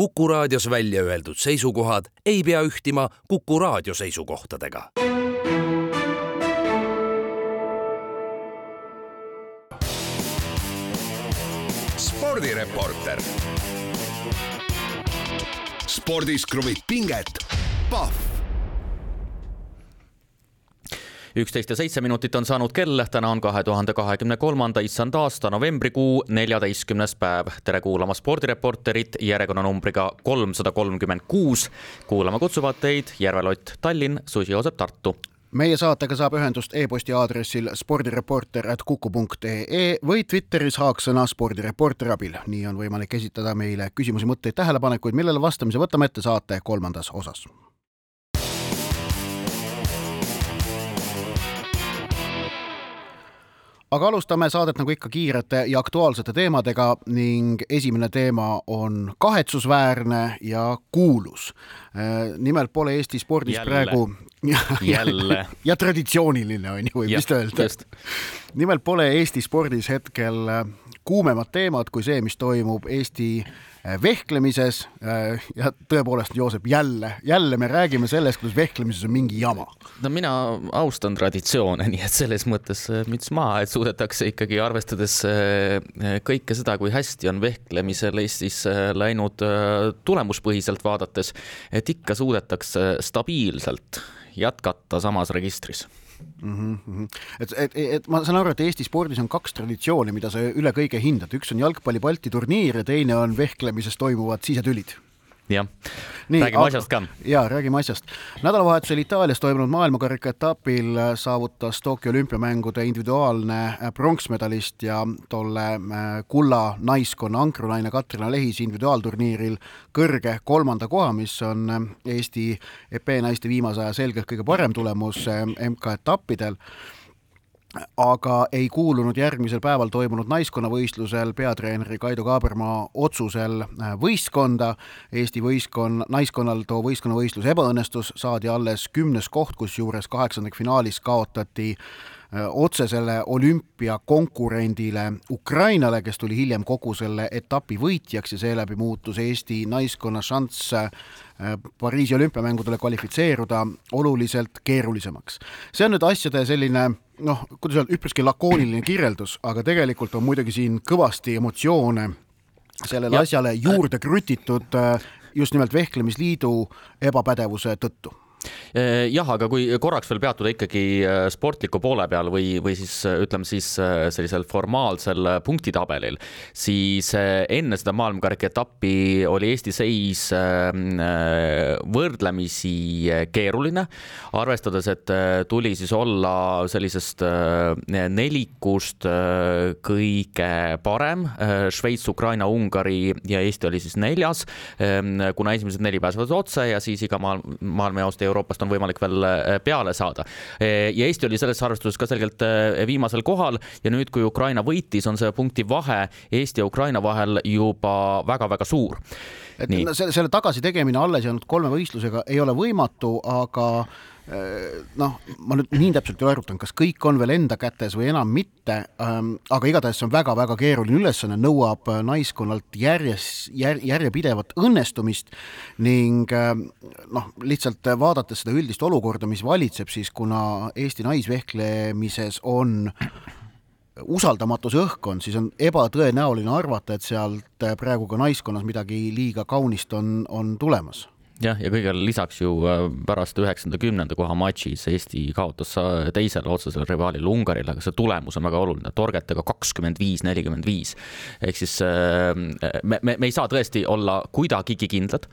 Kuku raadios välja öeldud seisukohad ei pea ühtima Kuku raadio seisukohtadega. spordireporter. spordis kruvib pinget, Pahv üksteist ja seitse minutit on saanud kell, täna on kahe tuhande kahekümne kolmanda issand aasta novembrikuu neljateistkümnes päev. tere kuulama spordireporterit järjekonnanumbriga kolmsada kolmkümmend kuus. kuulama kutsuvad teid Järve Lott, Tallinn, Susi Joosep, Tartu meie saatega saab ühendust e-posti aadressil spordireporter.kuku.ee või Twitteris haaksõna spordireporteri abil. nii on võimalik esitada meile küsimusi, mõtteid, tähelepanekuid, millele vastamise võtame ette saate kolmandas osas aga alustame saadet nagu ikka kiirete ja aktuaalsete teemadega ning esimene teema on kahetsusväärne ja kuulus. Äh, nimelt pole Eesti spordis Jälle. praegu jälle ja traditsiooniline on ju, võib vist öelda. nimelt pole Eesti spordis hetkel äh, kuumemad teemad kui see, mis toimub Eesti Äh, vehklemises äh, ja tõepoolest, Joosep, jälle, jälle me räägime sellest, kuidas vehklemises on mingi jama. no mina austan traditsioone, nii et selles mõttes äh, müts maha, et suudetakse ikkagi arvestades kõike seda, kui hästi on vehklemisel Eestis läinud tulemuspõhiselt vaadates, et ikka suudetakse stabiilselt jätkata samas registris mm. -hmm. et, et, et ma saan aru, et Eesti spordis on kaks traditsiooni, mida sa üle kõige hindad, üks on jalgpalli Balti turniir ja teine on vehklemises toimuvad sisetülid jah, räägime asjast ka. ja räägime asjast. nädalavahetusel Itaalias toimunud maailmakarika etapil saavutas Tokyo olümpiamängude individuaalne äh, pronksmedalist ja tolle äh, kulla naiskonna ankrunaine Katrina Lehis individuaalturniiril kõrge kolmanda koha, mis on äh, Eesti EP naiste viimase aja selgelt kõige parem tulemus MK-etappidel aga ei kuulunud järgmisel päeval toimunud naiskonnavõistlusel peatreeneri Kaido Kaabermaa otsusel äh, võistkonda. Eesti võistkond, naiskonnal too võistkonnavõistlus ebaõnnestus, saadi alles kümnes koht, kusjuures kaheksandikfinaalis kaotati äh, otsesele olümpiakonkurendile Ukrainale, kes tuli hiljem kogu selle etapi võitjaks ja seeläbi muutus Eesti naiskonna šanss äh, Pariisi olümpiamängudele kvalifitseeruda oluliselt keerulisemaks. see on nüüd asjade selline noh, kuidas öelda, üpriski lakooniline kirjeldus, aga tegelikult on muidugi siin kõvasti emotsioone sellele ja. asjale juurde krutitud äh, just nimelt Vehklemisliidu ebapädevuse tõttu jah, aga kui korraks veel peatuda ikkagi äh, sportliku poole peal või, või siis äh, ütleme siis sellisel formaalsel punktitabelil, siis enne seda maailmakarika etappi oli Eesti seis võrdlemisi keeruline, arvestades, et tuli siis olla sellisest nelikust kõige parem, Šveits, Ukraina, Ungari ja Eesti oli siis neljas, kuna esimesed neli pääsevad otse ja siis iga maailm, maailmajaost Euroopast on võimalik veel äh, peale saada. Äh, ja Eesti oli selles arvestuses ka selgelt äh, viimasel kohal ja nüüd, kui Ukraina võitis, on see punkti vahe Eesti ja Ukraina vahel juba väga-väga suur. et Nii. selle, selle tagasitegemine alles jäänud kolme võistlusega ei ole võimatu, aga noh, ma nüüd nii täpselt ei ole arvutanud, kas kõik on veel enda kätes või enam mitte, ähm, aga igatahes see on väga-väga keeruline ülesanne, nõuab äh, naiskonnalt järjes, jär-, järjepidevat õnnestumist ning ähm, noh, lihtsalt vaadates seda üldist olukorda, mis valitseb, siis kuna Eesti naisvehklemises on usaldamatus õhkkond, siis on ebatõenäoline arvata, et sealt praegu ka naiskonnas midagi liiga kaunist on, on tulemas jah, ja kõigele lisaks ju äh, pärast üheksanda, kümnenda koha matšis Eesti kaotas teisele otsesele rivaalile Ungarile, aga see tulemus on väga oluline, torgetega kakskümmend viis, nelikümmend viis. ehk siis äh, me, me, me ei saa tõesti olla kuidagigi kindlad.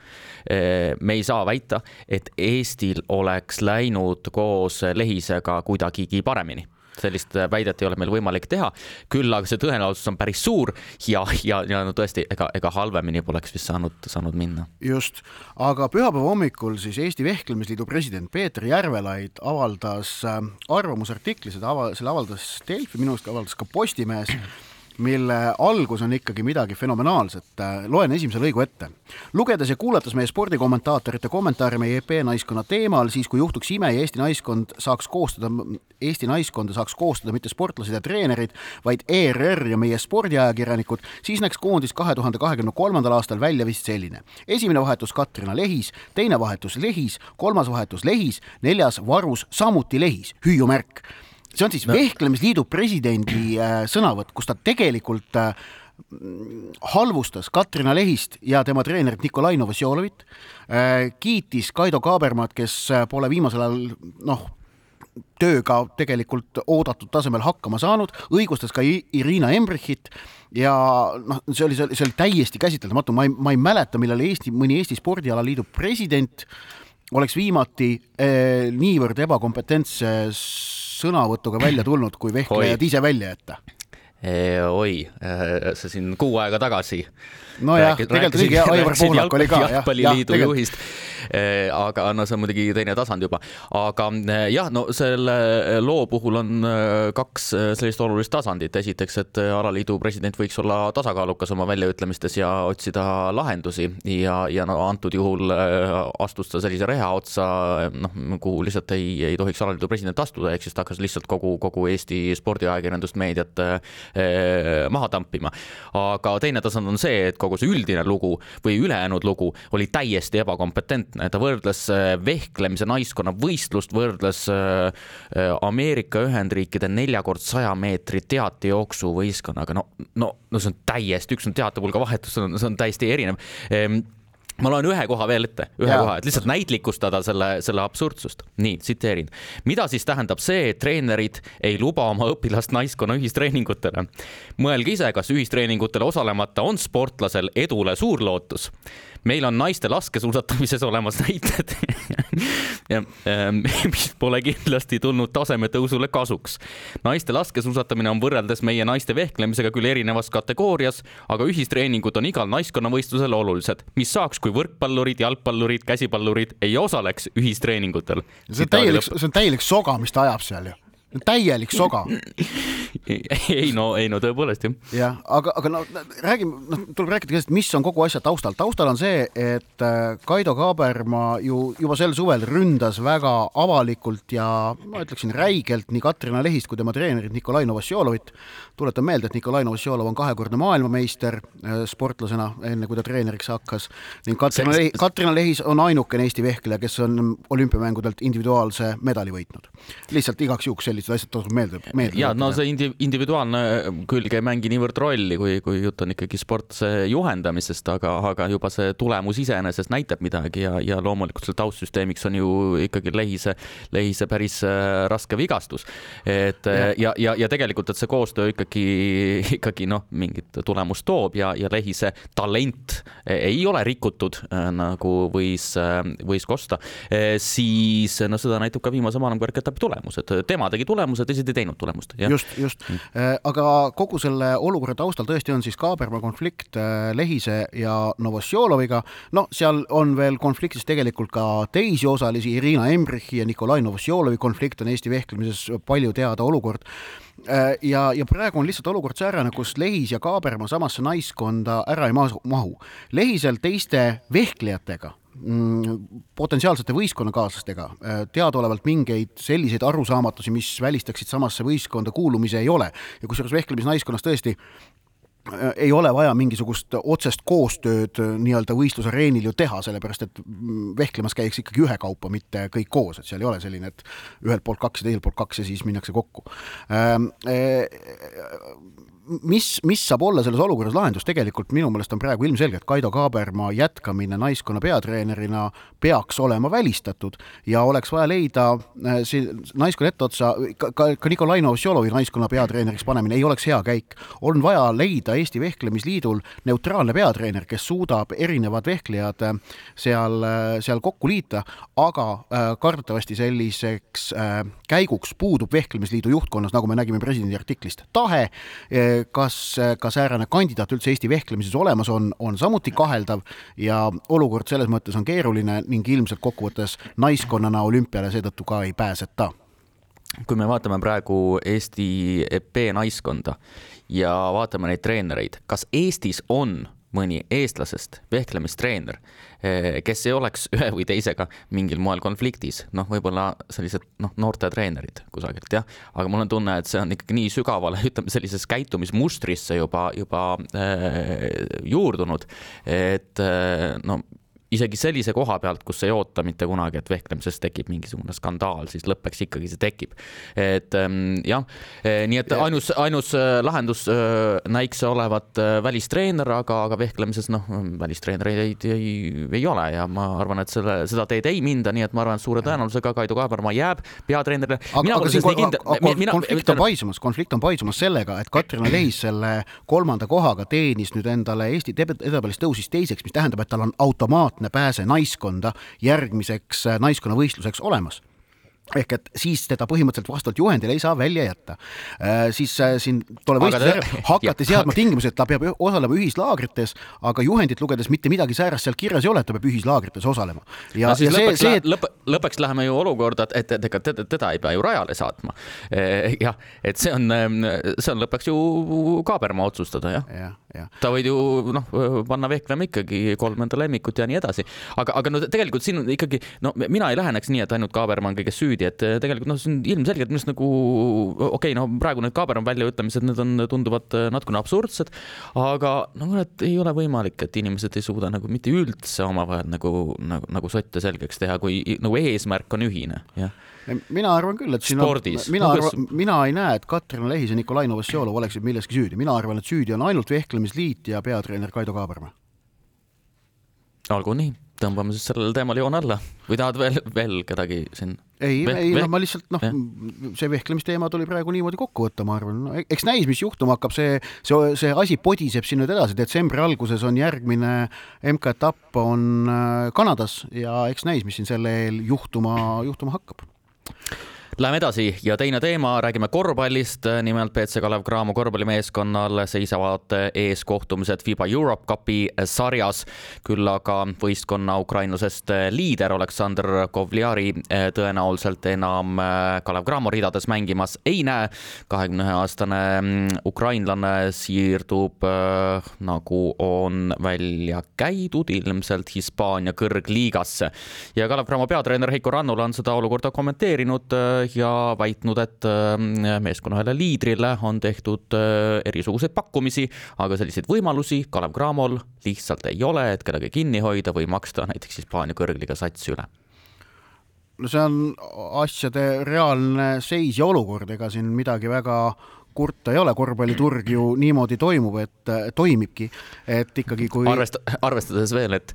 Äh, me ei saa väita, et Eestil oleks läinud koos Lehisega kuidagigi paremini sellist väidet ei ole meil võimalik teha. küll aga see tõenäosus on päris suur ja, ja, ja no tõesti, ega, ega halvemini poleks vist saanud, saanud minna. just, aga pühapäeva hommikul siis Eesti Vehklemisliidu president Peeter Järvelaid avaldas äh, arvamusartikli, seda ava-, selle avaldas Delfi, minu arust avaldas ka Postimehes mille algus on ikkagi midagi fenomenaalset. loen esimese lõigu ette. lugedes ja kuulates meie spordikommentaatorite kommentaare meie EP naiskonna teemal, siis kui juhtuks ime ja Eesti naiskond saaks koostada, Eesti naiskonda saaks koostada mitte sportlased ja treenerid, vaid ERR ja meie spordiajakirjanikud, siis näeks koondis kahe tuhande kahekümne kolmandal aastal välja vist selline. esimene vahetus Katrina Lehis, teine vahetus Lehis, kolmas vahetus Lehis, neljas Varus, samuti Lehis, hüüumärk see on siis no. Vehklemisliidu presidendi äh, sõnavõtt, kus ta tegelikult äh, halvustas Katrina Lehist ja tema treenerit Nikolai Novosjolovit äh,, kiitis Kaido Kaabermaad, kes pole viimasel ajal noh, tööga tegelikult oodatud tasemel hakkama saanud, õigustas ka Irina Embrichit ja noh, see oli, see oli täiesti käsitlematu, ma ei, ma ei mäleta, millal Eesti, mõni Eesti Spordialaliidu president oleks viimati eh, niivõrd ebakompetentse sõnavõtuga välja tulnud, kui vehklejad ise välja jätta? oi, äh, see siin kuu aega tagasi. nojah, tegelikult oligi Aivar Pohlak oli ka. jalgpalliliidu ja, juhist aga no see on muidugi teine tasand juba. aga eh, jah, no selle eh, loo puhul on kaks sellist olulist tasandit. esiteks, et alaliidu president võiks olla tasakaalukas oma väljaütlemistes ja otsida lahendusi ja, ja no antud juhul astus ta sellise reha otsa, noh, kuhu lihtsalt ei, ei tohiks alaliidu president astuda, ehk siis ta hakkas lihtsalt kogu, kogu Eesti spordiajakirjandust, meediat eh, maha tampima. aga teine tasand on see, et kogu see üldine lugu või ülejäänud lugu oli täiesti ebakompetentne ta võrdles äh, vehklemise naiskonna võistlust, võrdles äh, äh, Ameerika Ühendriikide neljakord saja meetri teatejooksu võistkonnaga, no, no, no see on täiesti, üks on teatepulga vahetus, see on, täiesti erinev ehm, ma loen ühe koha veel ette, ühe ja. koha, et lihtsalt näitlikustada selle, selle absurdsust. nii, tsiteerin. mida siis tähendab see, et treenerid ei luba oma õpilast naiskonna ühistreeningutele? mõelge ise, kas ühistreeningutel osalemata on sportlasel edule suur lootus meil on naiste laskesuusatamises olemas näited ja, ähm, mis pole kindlasti tulnud tasemetõusule kasuks. naiste laskesuusatamine on võrreldes meie naiste vehklemisega küll erinevas kategoorias, aga ühistreeningud on igal naiskonnavõistlusel olulised. mis saaks, kui võrkpallurid, jalgpallurid, käsipallurid ei osaleks ühistreeningutel? see on täielik, see on täielik soga, mis ta ajab seal ju täielik soga ei no, ei no tõepoolest jah. jah, aga, aga no räägime, noh, tuleb rääkida sellest, mis on kogu asja taustal. taustal on see, et äh, Kaido Kaaberma ju juba sel suvel ründas väga avalikult ja ma ütleksin räigelt nii Katrina Lehist kui tema treenerit Nikolai Novosjolovit. tuletan meelde, et Nikolai Novosjolov on kahekordne maailmameister äh, sportlasena, enne kui ta treeneriks hakkas ning Katrina Lehis, Katrina Lehis on ainukene Eesti vehkleja, kes on olümpiamängudelt individuaalse medali võitnud. lihtsalt igaks juhuks selline sellised asjad tasub meelde, meelde. ja no see indi-, individuaalne külg ei mängi niivõrd rolli, kui, kui jutt on ikkagi sportlase juhendamisest, aga, aga juba see tulemus iseenesest näitab midagi ja, ja loomulikult selle taustsüsteemiks on ju ikkagi lehise, lehise päris äh, raske vigastus. et ja, ja, ja, ja tegelikult, et see koostöö ikkagi, ikkagi noh, mingit tulemust toob ja, ja lehise talent ei ole rikutud, äh, nagu võis, äh, võis kosta, siis no seda näitab ka viimase maailmakõrgetapi tulemus, et tema tegi tulemuse, teised ei teinud tulemust. just, just mm.. Äh, aga kogu selle olukorra taustal tõesti on siis Kaaberma konflikt äh, Lehise ja Novosjoloviga. no seal on veel konfliktis tegelikult ka teisi osalisi, Irina Embrichi ja Nikolai Novosjolovi konflikt on Eesti vehklemises palju teada olukord äh, ja, ja praegu on lihtsalt olukord säärane, kus Lehis ja Kaaberma samasse naiskonda ära ei mahu. Lehisel teiste vehklejatega potentsiaalsete võistkonnakaaslastega äh, teadaolevalt mingeid selliseid arusaamatusi, mis välistaksid samasse võistkonda kuulumise, ei ole. ja kusjuures vehklemisnaiskonnas tõesti äh, ei ole vaja mingisugust otsest koostööd äh, nii-öelda võistlusareenil ju teha, sellepärast et mm, vehklemas käiakse ikkagi ühekaupa, mitte kõik koos, et seal ei ole selline, et ühelt poolt kaks ja teiselt poolt kaks ja siis minnakse kokku ähm, mis, mis saab olla selles olukorras lahendus, tegelikult minu meelest on praegu ilmselge, et Kaido Kaaberma jätkamine naiskonna peatreenerina peaks olema välistatud ja oleks vaja leida äh, see naiskonna etteotsa, ka, ka Nikolai Novosjolovi naiskonna peatreeneriks panemine ei oleks hea käik. on vaja leida Eesti Vehklemisliidul neutraalne peatreener, kes suudab erinevad vehklejad äh, seal, äh, seal kokku liita, aga kardetavasti selliseks käiguks puudub Vehklemisliidu juhtkonnas, nagu me nägime presidendi artiklist, tahe kas, ka säärane kandidaat üldse Eesti vehklemises olemas on, on samuti kaheldav ja olukord selles mõttes on keeruline ning ilmselt kokkuvõttes naiskonnana olümpiale seetõttu ka ei pääseta. Kui me vaatame praegu Eesti B-naiskonda ja vaatame neid treenereid, kas Eestis on mõni eestlasest vehklemistreener, eh, kes ei oleks ühe või teisega mingil moel konfliktis, noh, võib-olla sellised noh, noortetreenerid kusagilt jah, aga mul on tunne, et see on ikkagi nii sügavale, ütleme sellisesse käitumismustrisse juba, juba äh, juurdunud, et äh, no isegi sellise koha pealt, kus ei oota mitte kunagi, et vehklemises tekib mingisugune skandaal, siis lõppeks ikkagi see tekib. et ähm, jah, eh, nii et ainus, ainus äh, lahendus äh, näiks olevat välistreener, aga, aga vehklemises noh, välistreenereid ei, ei, ei ole ja ma arvan, et selle, seda teed ei minda, nii et ma arvan, et suure tõenäosusega Kaido Kaabermaa jääb peatreenerile. aga, aga siin kon konflikt on paisumas, konflikt on paisumas sellega, et Katrin Lehis selle kolmanda kohaga teenis nüüd endale Eesti edetabelis tõusis teiseks, mis tähendab, et tal on automaatne automaatne pääse naiskonda järgmiseks äh, naiskonnavõistluseks olemas ehk et siis teda põhimõtteliselt vastavalt juhendile ei saa välja jätta. Äh, siis äh, siin tolle võistluse hakati seadma tingimusi, et ta peab osalema ühislaagrites, aga juhendit lugedes mitte midagi säärast seal kirjas ei ole, et ta peab ühislaagrites osalema. ja, no ja lõpuks, see, see, et... lõp, lõpuks läheme ju olukorda, et, et ega teda, teda ei pea ju rajale saatma. Eh, jah, et see on, see on lõpuks ju Kaabermaa otsustada jah ja, ja.. ta võid ju noh, panna vehklema ikkagi kolm enda lemmikut ja nii edasi, aga, aga no tegelikult siin ikkagi no mina ei läheneks nii, et ainult Kaabermaa on kõiges süüdi süüdi, et eh, tegelikult noh, see on ilmselgelt minu arust nagu okei okay,, no praegu need Kaaberma väljaütlemised, need on, tunduvad eh, natukene absurdsed, aga no et ei ole võimalik, et inimesed ei suuda nagu mitte üldse omavahel nagu, nagu, nagu sotte selgeks teha, kui nagu eesmärk on ühine, jah mina arvan küll, et siin Spordis. on, mina arvan, mina ei näe, et Katrin Lehis ja Nikolai Novosjolov oleksid milleski süüdi, mina arvan, et süüdi on ainult Vehklemisliit ja peatreener Kaido Kaaberma. olgu nii tõmbame siis sellele teemale joone alla. Või tahad veel, veel kedagi siin? ei, ei, no ma lihtsalt noh, see vehklemisteema tuli praegu niimoodi kokku võtta, ma arvan. No,, eks näis, mis juhtuma hakkab, see, see, see asi podiseb siin nüüd edasi, detsembri alguses on järgmine MK-etapp on äh, Kanadas ja eks näis, mis siin selle eel juhtuma, juhtuma hakkab Läheme edasi ja teine teema, räägime korvpallist. nimelt BC Kalev Cramo korvpallimeeskonnal seisavad ees kohtumised FIBA Europe Cupi sarjas. küll aga võistkonna ukrainlasest liider Aleksandr Kovliari tõenäoliselt enam Kalev Cramo ridades mängimas ei näe. kahekümne ühe aastane ukrainlane siirdub, nagu on välja käidud, ilmselt Hispaania kõrgliigasse ja Kalev Cramo peatreener Heiko Rannula on seda olukorda kommenteerinud ja väitnud, et äh, meeskonna ühele liidrile on tehtud äh, erisuguseid pakkumisi, aga selliseid võimalusi Kalev Cramol lihtsalt ei ole, et kedagi kinni hoida või maksta näiteks Hispaania kõrgliga sats üle. No see on asjade reaalne seis ja olukord, ega siin midagi väga kurta ei ole, korvpalliturg ju niimoodi toimub, et toimibki, et ikkagi kui Arvest-, arvestades veel, et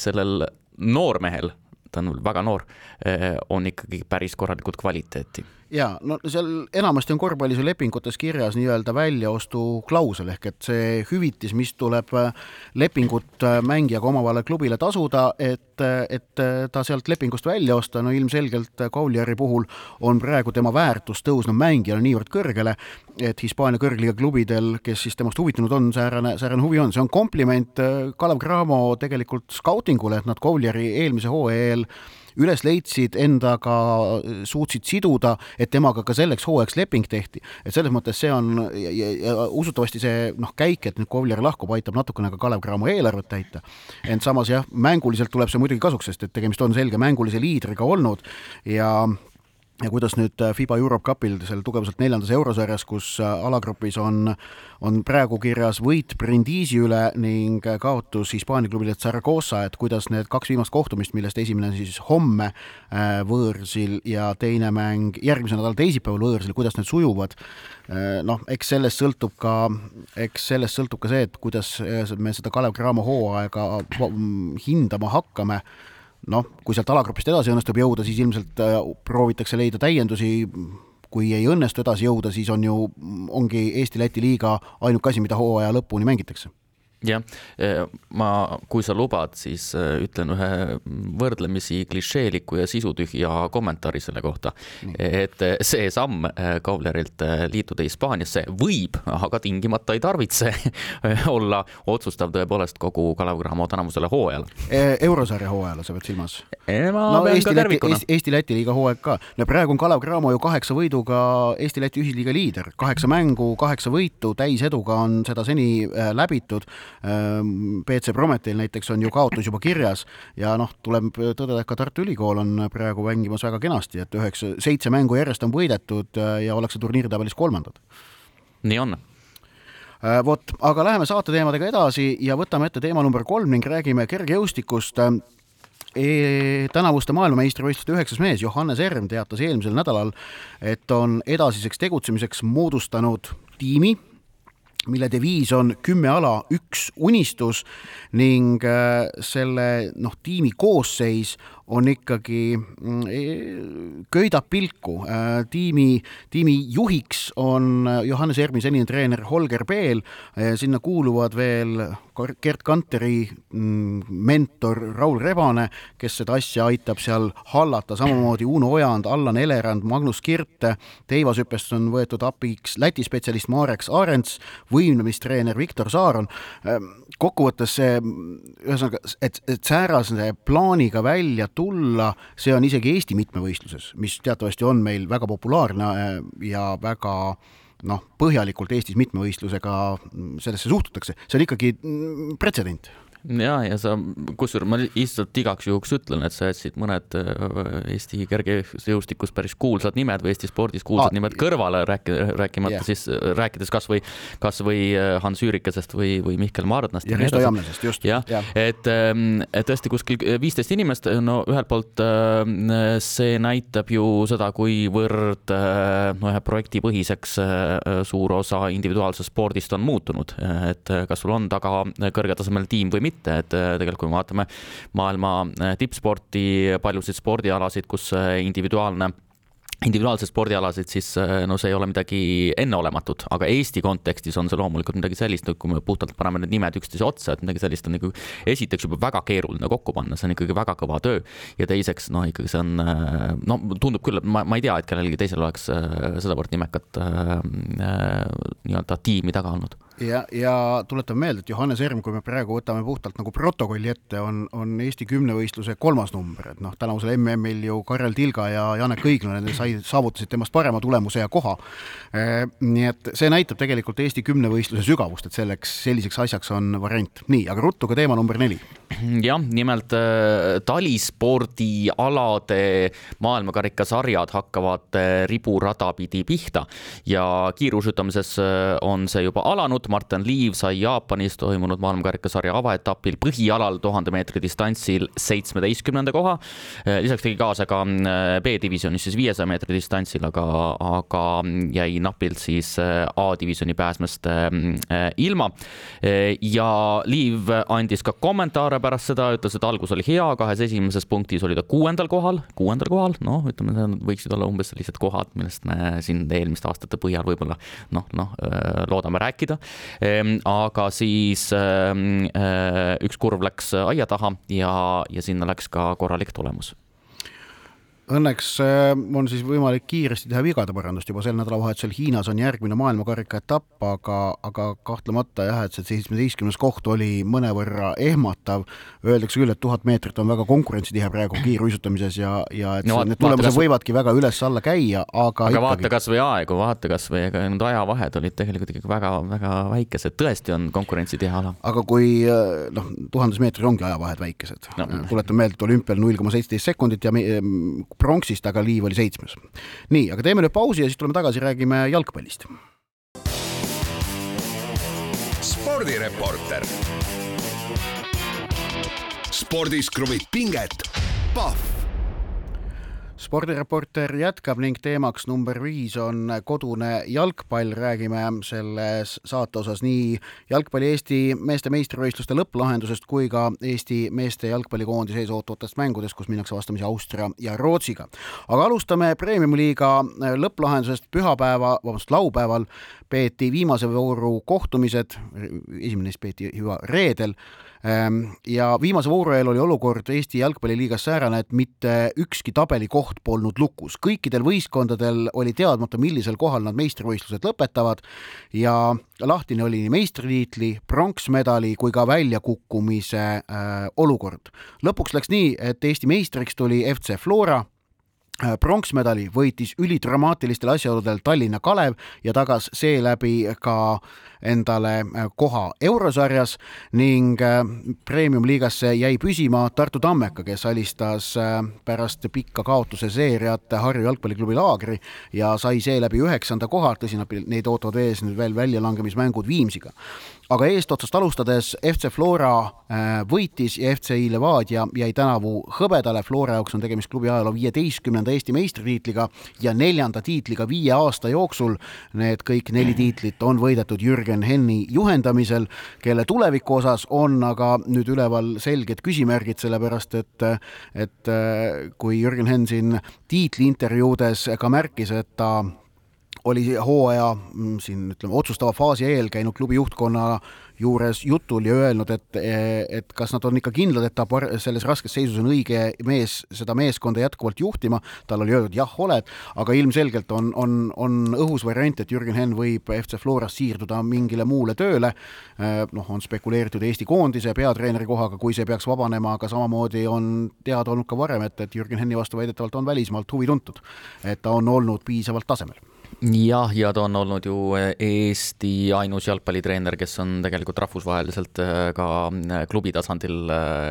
sellel noormehel ta on väga noor, eh, on ikkagi päris korralikult kvaliteeti ja no seal enamasti on korvpallis ju lepingutes kirjas nii-öelda väljaostuklausel ehk et see hüvitis, mis tuleb äh, lepingut äh, mängijaga omavahel klubile tasuda, et, äh, et ta sealt lepingust välja osta, no ilmselgelt Kauliari puhul on praegu tema väärtus tõusnud mängijale niivõrd kõrgele, et Hispaania kõrgliiga klubidel, kes siis temast huvitunud on, säärane, säärane huvi on, see on kompliment Kalev Cramo tegelikult skautingule, et nad Kauliari eelmise hooaja eel üles leidsid, endaga suutsid siduda, et temaga ka selleks hooajaks leping tehti. et selles mõttes see on ja, ja, ja usutavasti see noh, käik, et nüüd Kovler lahkub, aitab natukene ka Kalev Cramo eelarvet täita. ent samas jah, mänguliselt tuleb see muidugi kasuks, sest et tegemist on selge mängulise liidriga olnud ja ja kuidas nüüd äh, FIBA Europe Cupil seal tugevuselt neljandas eurosarjas, kus äh, alagrupis on, on praegu kirjas võit Brindisi üle ning äh, kaotus Hispaania klubile Zaragoza, et kuidas need kaks viimast kohtumist, millest esimene on siis homme võõrsil ja teine mäng järgmise nädala teisipäeval võõrsil, kuidas need sujuvad, noh, eks sellest sõltub ka, eks sellest sõltub ka see, et kuidas me seda Kalev Cramo hooaega hindama hakkame noh, kui sealt alagrupist edasi õnnestub jõuda, siis ilmselt äh, proovitakse leida täiendusi, kui ei õnnestu edasi jõuda, siis on ju, ongi Eesti-Läti liiga ainuke asi, mida hooaja lõpuni mängitakse jah, ma, kui sa lubad, siis ütlen ühe võrdlemisi klišeeliku ja sisutühja kommentaari selle kohta. et see samm Kaulerilt liituda Hispaaniasse võib, aga tingimata ei tarvitse olla otsustav tõepoolest kogu Kalev Cramo tänavusele hooajale. E, eurosarja hooajale, sa pead silmas? no Eesti-Läti, Eesti-Läti liiga hooaeg ka. no praegu on Kalev Cramo ju kaheksa võiduga Eesti-Läti ühisliiga liider, kaheksa mängu, kaheksa võitu, täiseduga on seda seni läbitud BC ähm, Prometheil näiteks on ju kaotus juba kirjas ja noh, tuleb tõdeda, et ka Tartu Ülikool on praegu mängimas väga kenasti, et üheksa, seitse mängu järjest on võidetud äh, ja ollakse turniiritabelis kolmandad. nii on äh, vot, aga läheme saate teemadega edasi ja võtame ette teema number kolm ning räägime kergejõustikust e. tänavuste maailmameistrivõistluste üheksas mees Johannes Erm teatas eelmisel nädalal, et on edasiseks tegutsemiseks moodustanud tiimi mille deviis on kümme ala, üks unistus ning äh, selle noh, tiimi koosseis on ikkagi, mm, e, köidab pilku. Äh, tiimi, tiimi juhiks on Johannes Ermi senine treener Holger Peel, äh, sinna kuuluvad veel Gerd Kanteri mm, mentor Raul Rebane, kes seda asja aitab seal hallata, samamoodi Uno Ojand, Allan Elerand, Magnus Kirte, teivashüppest on võetud abiks Läti spetsialist Marek Aarents, võimlemistreener Viktor Saaron. Kokkuvõttes see, ühesõnaga, et, et säärase plaaniga välja tulla, see on isegi Eesti mitmevõistluses, mis teatavasti on meil väga populaarne äh, ja väga noh, põhjalikult Eestis mitmevõistlusega sellesse suhtutakse, see on ikkagi mm, pretsedent ja, ja sa, kusjuures ma lihtsalt igaks juhuks ütlen, et sa jätsid mõned äh, Eesti kergejõustikus päris kuulsad nimed või Eesti spordis kuulsad ah, nimed kõrvale, rääki-, rääkimata yeah. siis, rääkides kasvõi, kasvõi äh, Hans Üürikesest või, või Mihkel Mardnast. ja Risto Jamnesest, just. jah ja., et, ähm, et tõesti kuskil viisteist inimest, no ühelt poolt äh, see näitab ju seda, kuivõrd no ühe projekti põhiseks suur osa individuaalsest spordist on muutunud, et kas sul on taga kõrgetasemeline tiim või mitte mitte, et äh, tegelikult kui me vaatame maailma äh, tippsporti, paljusid spordialasid, kus äh, individuaalne individuaalseid spordialasid, siis no see ei ole midagi enneolematut, aga Eesti kontekstis on see loomulikult midagi sellist, kui me puhtalt paneme need nimed üksteise otsa, et midagi sellist on nagu esiteks juba väga keeruline kokku panna, see on ikkagi väga kõva töö. ja teiseks, noh, ikkagi see on, no tundub küll, et ma, ma ei tea, et kellelgi teisel oleks sedavõrd nimekat nii-öelda tiimi taga olnud ja, ja tuletame meelde, et Johannes Erm, kui me praegu võtame puhtalt nagu protokolli ette, on, on Eesti kümnevõistluse kolmas number, et noh, tänavusel MM-il ju Karel Tilga ja Janek Õiglane sai, saavutasid temast parema tulemuse ja koha e,. nii et see näitab tegelikult Eesti kümnevõistluse sügavust, et selleks, selliseks asjaks on variant. nii, aga ruttu ka teema number neli. Jah, nimelt äh, talispordialade maailmakarikasarjad hakkavad äh, riburada pidi pihta ja kiiruisutamises äh, on see juba alanud. Martin Liiv sai Jaapanis toimunud maailmakarikasarja avaetapil põhialal tuhande meetri distantsil seitsmeteistkümnenda koha. lisaks tegi kaasa ka B-divisjonis siis viiesaja meetri distantsil, aga, aga jäi napilt siis A-divisjoni pääsmest ilma. ja Liiv andis ka kommentaare pärast seda, ütles, et algus oli hea, kahes esimeses punktis oli ta kuuendal kohal, kuuendal kohal, noh, ütleme, need võiksid olla umbes sellised kohad, millest me siin eelmiste aastate põhjal võib-olla noh, noh, loodame rääkida. Ehm, aga siis ehm, eh, üks kurv läks aia taha ja, ja sinna läks ka korralik tulemus Õnneks äh, on siis võimalik kiiresti teha vigade parandust, juba sel nädalavahetusel Hiinas on järgmine maailmakarika etapp, aga, aga kahtlemata jah, et see seitsmeteistkümnes koht oli mõnevõrra ehmatav. Öeldakse küll, et tuhat meetrit on väga konkurentsitihe praegu kiiruisutamises ja, ja et no, need tulemused kas... võivadki väga üles-alla käia, aga aga ikkagi... vaata kas või aegu, vaata kas või, ega need ajavahed olid tegelikult ikkagi väga-väga väikesed, tõesti on konkurentsitihe ala. aga kui äh, noh, tuhandes meetris ongi ajavahed väikesed no., tuletan meelde, et olümpial null koma seitseteist sekundit ja me, pronksist, aga Liiv oli seitsmes. nii, aga teeme nüüd pausi ja siis tuleme tagasi, räägime jalgpallist. spordireporter. spordis kruvib pinget, Pahv spordireporter jätkab ning teemaks number viis on kodune jalgpall, räägime selles saate osas nii jalgpalli Eesti meeste meistrivõistluste lõpplahendusest kui ka Eesti meeste jalgpallikoondise ees ootavatest mängudest, kus minnakse vastamisi Austria ja Rootsiga. aga alustame Premium-liiga lõpplahendusest pühapäeva, vabandust, laupäeval peeti viimase vooru kohtumised, esimene neist peeti juba reedel ja viimase vooru eel oli olukord Eesti jalgpalliliigas säärane, et mitte ükski tabelikoht polnud lukus. kõikidel võistkondadel oli teadmata, millisel kohal nad meistrivõistlused lõpetavad ja lahtine oli nii meistritiitli, pronksmedali kui ka väljakukkumise äh, olukord. lõpuks läks nii, et Eesti meistriks tuli FC Flora pronksmedali võitis ülidramaatilistel asjaoludel Tallinna Kalev ja tagas seeläbi ka endale äh, koha eurosarjas ning äh, premium-liigasse jäi püsima Tartu Tammeka, kes alistas pärast pikka kaotuse seeriat Harju jalgpalliklubi Laagri ja sai seeläbi üheksanda koha, tõsi, neid ootavad ees nüüd veel väljalangemismängud Viimsiga aga eestotsast alustades FC Flora äh, võitis ja FCI Levadia jäi tänavu hõbedale. Flora jaoks on tegemist klubi ajaloo viieteistkümnenda Eesti meistritiitliga ja neljanda tiitliga viie aasta jooksul. Need kõik neli tiitlit on võidetud Jürgen Henni juhendamisel, kelle tuleviku osas on aga nüüd üleval selged küsimärgid, sellepärast et, et äh, kui Jürgen Henn siin tiitliintervjuudes ka märkis, et ta oli hooaja mm, siin ütleme otsustava faasi eel käinud klubi juhtkonna juures jutul ja öelnud, et, et kas nad on ikka kindlad, et ta par-, selles raskes seisus on õige mees seda meeskonda jätkuvalt juhtima, tal oli öeldud jah, oled, aga ilmselgelt on, on, on õhus variant, et Jürgen Henn võib FC Florast siirduda mingile muule tööle, noh, on spekuleeritud Eesti koondise peatreeneri kohaga, kui see peaks vabanema, aga samamoodi on teada olnud ka varem, et, et Jürgen Henni vastu väidetavalt on välismaalt huvi tuntud. et ta on olnud piisavalt tasemel jah, ja ta on olnud ju eh, Eesti ainus jalgpallitreener, kes on tegelikult rahvusvaheliselt eh, ka eh, klubi tasandil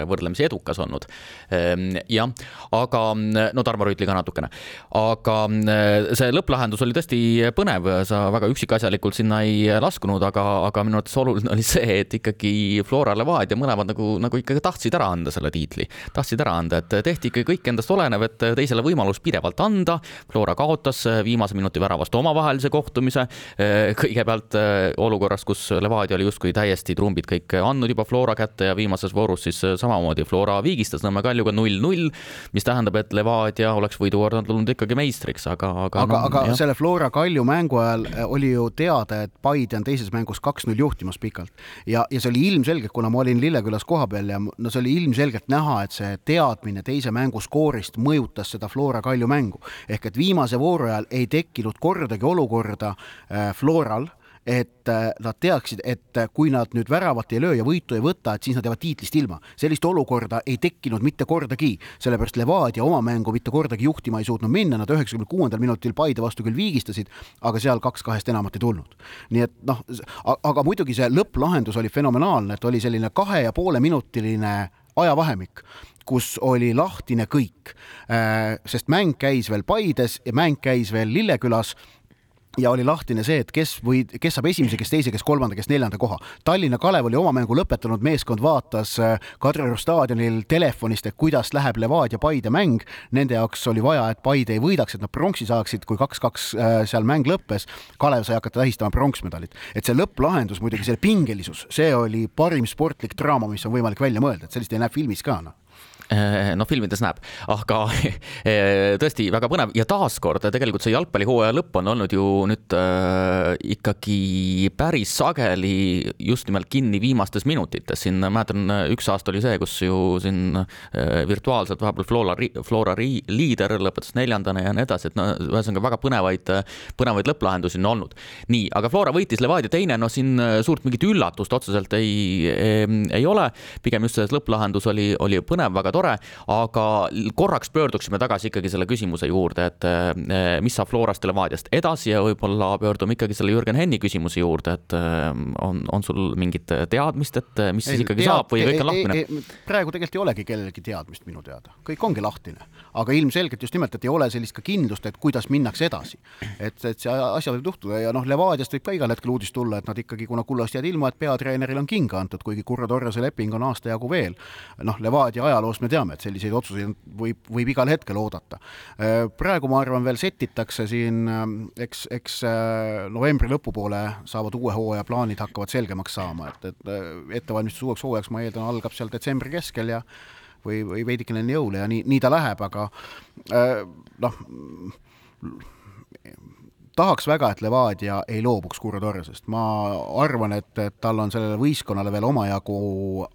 võrdlemisi edukas olnud. Ehm, jah, aga no Tarmo Rüütli ka natukene, aga see lõpplahendus oli tõesti põnev, sa väga üksikasjalikult sinna ei laskunud, aga, aga minu arvates oluline oli see, et ikkagi Flora Levadia mõlemad nagu, nagu ikkagi tahtsid ära anda selle tiitli, tahtsid ära anda, et tehti ikka kõik endast olenev, et teisele võimalus pidevalt anda. Flora kaotas viimase minuti väravast pärast omavahelise kohtumise. Eh, kõigepealt eh, olukorras, kus Levadia oli justkui täiesti trumbid kõik andnud juba Flora kätte ja viimases voorus siis eh, samamoodi Flora viigistas Nõmme Kaljuga null-null, mis tähendab, et Levadia oleks võidukorda tulnud ikkagi meistriks, aga, aga aga no,, aga jah. selle Flora Kalju mängu ajal oli ju teada, et Paide on teises mängus kaks-null juhtimas pikalt ja, ja see oli ilmselgelt, kuna ma olin Lillekülas kohapeal ja no see oli ilmselgelt näha, et see teadmine teise mängu skoorist mõjutas seda Flora Kalju mängu ehk et viimase vooru ajal ei tekkinud kord kordagi olukorda äh, Floral, et äh, nad teaksid, et äh, kui nad nüüd väravat ei löö ja võitu ei võta, et siis nad jäävad tiitlist ilma. sellist olukorda ei tekkinud mitte kordagi, sellepärast Levadia oma mängu mitte kordagi juhtima ei suutnud minna, nad üheksakümne kuuendal minutil Paide vastu küll viigistasid, aga seal kaks kahest enamat ei tulnud. nii et noh, aga muidugi see lõpplahendus oli fenomenaalne, et oli selline kahe ja poole minutiline ajavahemik kus oli lahtine kõik, äh, sest mäng käis veel Paides ja mäng käis veel Lillekülas ja oli lahtine see, et kes või kes saab esimese, kes teise, kes kolmanda, kes neljanda koha. Tallinna Kalev oli oma mängu lõpetanud, meeskond vaatas äh, Kadrioru staadionil telefonist, et kuidas läheb Levadia Paide mäng. Nende jaoks oli vaja, et Paide ei võidaks, et nad pronksi saaksid, kui kaks-kaks äh, seal mäng lõppes. Kalev sai hakata tähistama pronksmedalit, et see lõpplahendus muidugi, see pingelisus, see oli parim sportlik draama, mis on võimalik välja mõelda, et sellist ei näe filmis ka noh noh, filmides näeb, aga eh, tõesti väga põnev. Ja taaskord tegelikult see jalgpallihooaja lõpp on olnud ju nüüd äh, ikkagi päris sageli just nimelt kinni viimastes minutites. siin mäletan, üks aasta oli see, kus ju siin äh, virtuaalselt vahepeal Flora, Flora liider lõpetas neljandana ja nii edasi, et no ühesõnaga väga põnevaid, põnevaid lõpplahendusi on olnud. nii, aga Flora võitis Levadia teine, no siin suurt mingit üllatust otseselt ei, ei, ei ole, pigem just see lõpplahendus oli, oli põnev, väga tore, aga korraks pöörduksime tagasi ikkagi selle küsimuse juurde, et eh, mis saab Florast ja Levadiast edasi ja võib-olla pöördume ikkagi selle Jürgen Henni küsimuse juurde, et eh, on, on sul mingit teadmist, et mis siis ikkagi tead, saab või kõik on lahmine? praegu tegelikult ei olegi kellelgi teadmist minu teada, kõik ongi lahtine, aga ilmselgelt just nimelt, et ei ole sellist ka kindlust, et kuidas minnakse edasi. et, et see asja võib juhtuda ja noh, Levadiast võib ka igal hetkel uudis tulla, et nad ikkagi, kuna kullast jääd ilma, et peatreenerile on kinga antud, kuigi Kurro Torrase leping on aasta jagu veel. noh, Levadia ajaloost me teame, et selliseid otsuseid võib, võib igal hetkel oodata. praegu ma arvan, veel setitakse siin, eks, eks novembri lõpupoole saavad uue hooaja plaanid hakkavad selgemaks saama, et, et ettevalmistus uueks hooajaks, ma eeldan, algab seal detsembri keskel ja või, või veidikene enne jõule ja nii, nii ta läheb, aga noh, tahaks väga, et Levadia ei loobuks Kurre Torresest, ma arvan, et, et tal on sellele võistkonnale veel omajagu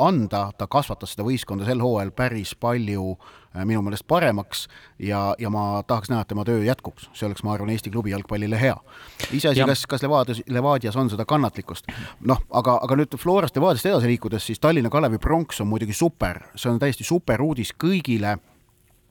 anda, ta kasvatas seda võistkonda sel hooajal päris palju äh, minu meelest paremaks ja, ja ma tahaks näha, et tema töö jätkuks, see oleks, ma arvan, Eesti klubi jalgpallile hea. iseasi, kas, kas Levadias, Levadias on seda kannatlikkust. noh, aga, aga nüüd Florast Levadiast edasi liikudes, siis Tallinna Kalevi pronks on muidugi super, see on täiesti super uudis kõigile,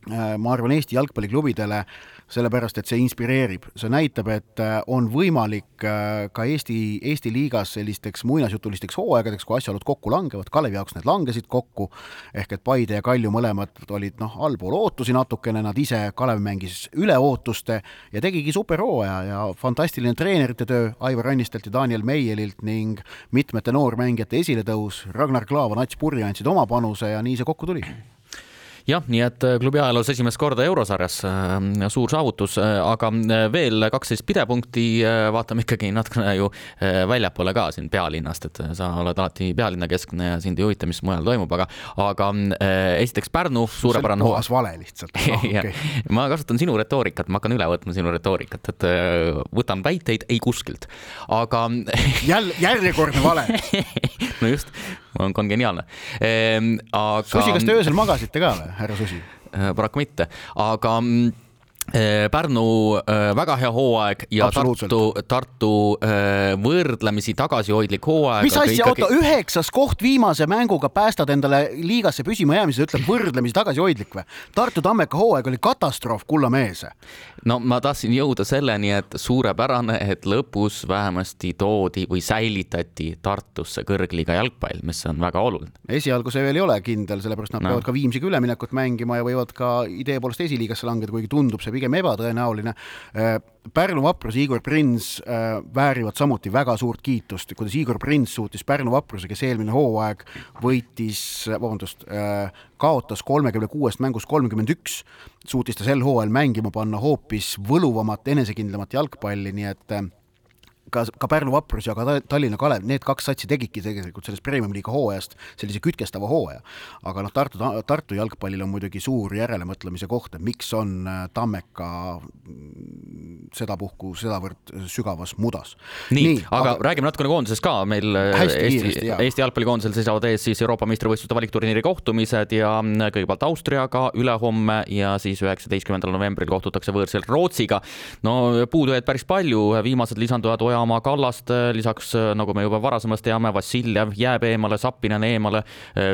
ma arvan, Eesti jalgpalliklubidele sellepärast et see inspireerib, see näitab, et äh, on võimalik äh, ka Eesti, Eesti liigas sellisteks muinasjutulisteks hooaegadeks, kui asjaolud kokku langevad, Kalevi jaoks need langesid kokku, ehk et Paide ja Kalju mõlemad olid noh, allpool ootusi natukene, nad ise, Kalev mängis üle ootuste ja tegigi superhooaja ja fantastiline treenerite töö Aivar Annistelt ja Daniel Meielilt ning mitmete noormängijate esiletõus, Ragnar Klavan, Ats Purje andsid oma panuse ja nii see kokku tuli jah, nii et äh, klubi ajaloos esimest korda eurosarjas äh, suur saavutus, äh, aga veel kaksteist pidepunkti, vaatame ikkagi natukene ju väljapoole ka siin pealinnast, et sa oled alati pealinnakeskne ja sind ei huvita, mis mujal toimub, aga, aga esiteks Pärnu, suurepärane hoo-. puhas vale lihtsalt no,. Okay. ma kasutan sinu retoorikat, ma hakkan üle võtma sinu retoorikat, et võtan väiteid ei kuskilt, aga jälle, järjekordne vale no just, on kongeniaalne ehm,. aga. Susi, kas te öösel magasite ka või, härra Susi? Äh, paraku mitte, aga mm, Pärnu äh, väga hea hooaeg ja Tartu, Tartu võrdlemisi tagasihoidlik hooaeg. mis asja oota, üheksas koht viimase mänguga päästad endale liigasse püsima jäämise, ütleb võrdlemisi tagasihoidlik või? Tartu Tammeka hooaeg oli katastroof, kulla mees no ma tahtsin jõuda selleni, et suurepärane, et lõpus vähemasti toodi või säilitati Tartusse kõrgliiga jalgpall, mis on väga oluline. esialgu see veel ei ole kindel, sellepärast nad no. peavad ka Viimsiga üleminekut mängima ja võivad ka idee poolest esiliigasse langeda, kuigi tundub see pigem ebatõenäoline. Äh, Pärnu vaprus, Igor Prins äh, väärivad samuti väga suurt kiitust, kuidas Igor Prins suutis Pärnu vapruse, kes eelmine hooaeg võitis, vabandust äh,, kaotas kolmekümne kuuest mängust kolmkümmend üks, suutis ta sel hooajal mängima panna hoopis võluvamat, enesekindlamat jalgpalli, nii et ka, ka Pärnu Vaprus ja ka Tallinna Kalev, need kaks satsi tegidki tegelikult sellest premium-liiga hooajast sellise kütkestava hooaja. aga noh, Tartu, Tartu jalgpallil on muidugi suur järelemõtlemise koht, et miks on äh, Tammeka mm, sedapuhku sedavõrd sügavas mudas. nii, nii, aga, aga räägime natukene koondisest ka, meil äh, Eesti, Eesti jalgpallikoondisel seisavad ees siis Euroopa meistrivõistluste valikturniiri kohtumised ja mm, kõigepealt Austriaga ülehomme ja siis üheksateistkümnendal novembril kohtutakse võõrsil Rootsiga. no puudu jäid päris palju, viimased lisanduvad Oja Ojamaa, Kallaste, lisaks nagu me juba varasemast teame, Vassiljev jääb eemale, Sappinen eemale,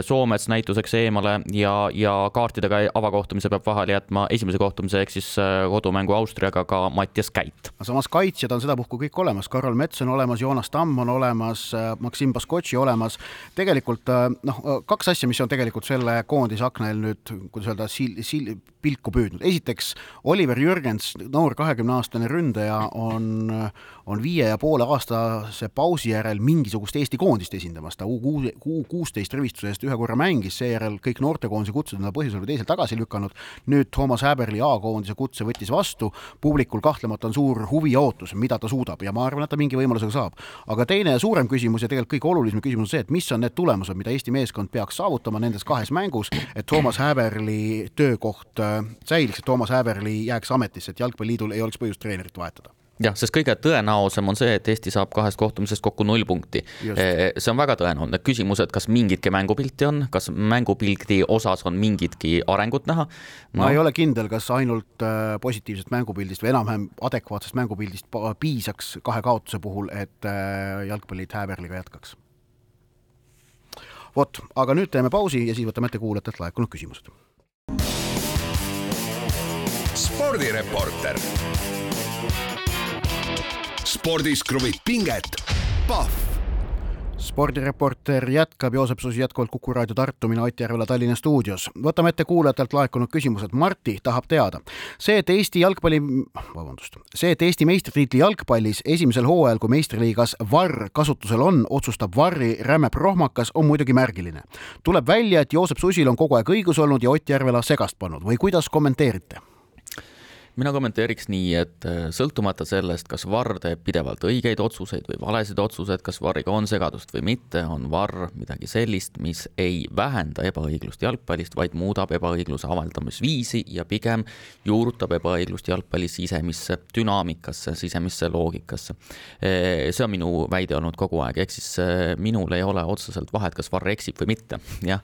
Soomets näituseks eemale ja, ja kaartidega avakohtumise peab vahele jätma esimese kohtumise ehk siis kodumängu Austriaga ka Mattias Käit. samas kaitsjad on sedapuhku kõik olemas, Karol Mets on olemas, Joonas Tamm on olemas, Maksim Baskotši olemas. tegelikult noh, kaks asja, mis on tegelikult selle koondise aknal nüüd, kuidas öelda, sil-, sil-, pilku püüdnud. esiteks Oliver Jürgens, noor kahekümne aastane ründaja on, on viie ja poole aastase pausi järel mingisugust Eesti koondist esindamas, ta U kuusteist rivistuse eest ühe korra mängis, seejärel kõik noortekoondise kutsed on ta põhjusel või teisel tagasi lükanud, nüüd Toomas Häberli A-koondise kutse võttis vastu, publikul kahtlemata on suur huvi ja ootus, mida ta suudab ja ma arvan, et ta mingi võimalusega saab. aga teine suurem küsimus ja tegelikult kõige olulisem küsimus on see, et mis on need tulemused, mida Eesti meeskond peaks saavutama nendes kahes mängus, et Toomas Häberli töökoht äh, säiliks, et Toomas Häberli jääks ametisse, et Jalgpalliliidul ei oleks põhjust treenerit vahetada jah, sest kõige tõenäosem on see, et Eesti saab kahest kohtumisest kokku null punkti. see on väga tõenäoline, küsimus, et kas mingitki mängupilti on, kas mängupildi osas on mingitki arengut näha no.? ma ei ole kindel, kas ainult äh, positiivsest mängupildist või enam-vähem adekvaatsest mängupildist piisaks kahe kaotuse puhul, et jalgpallid Häberliga jätkaks. vot, aga nüüd teeme pausi ja siis võtame ette kuulajatelt laekunud küsimused. spordireporter spordis kruvib pinget, Pahv spordireporter jätkab, Joosep Susi jätkuvalt Kuku raadio Tartu, mina Ott Järvela Tallinna stuudios. võtame ette kuulajatelt laekunud küsimused. Marti tahab teada, see, et Eesti jalgpalli, vabandust, see, et Eesti meistritiitli jalgpallis esimesel hooajal, kui meistriliigas VAR kasutusel on, otsustab VAR-i räme prohmakas, on muidugi märgiline. tuleb välja, et Joosep Susil on kogu aeg õigus olnud ja Ott Järvela segast pannud või kuidas kommenteerite? Mina kommenteeriks nii, et äh, sõltumata sellest, kas VAR teeb pidevalt õigeid otsuseid või valesid otsuseid, kas VAR-iga on segadust või mitte, on VAR midagi sellist, mis ei vähenda ebaõiglust jalgpallist, vaid muudab ebaõigluse avaldamisviisi ja pigem juurutab ebaõiglust jalgpalli sisemisse dünaamikasse, sisemisse loogikasse. see on minu väide olnud kogu aeg, ehk siis äh, minul ei ole otseselt vahet, kas VAR eksib või mitte, jah,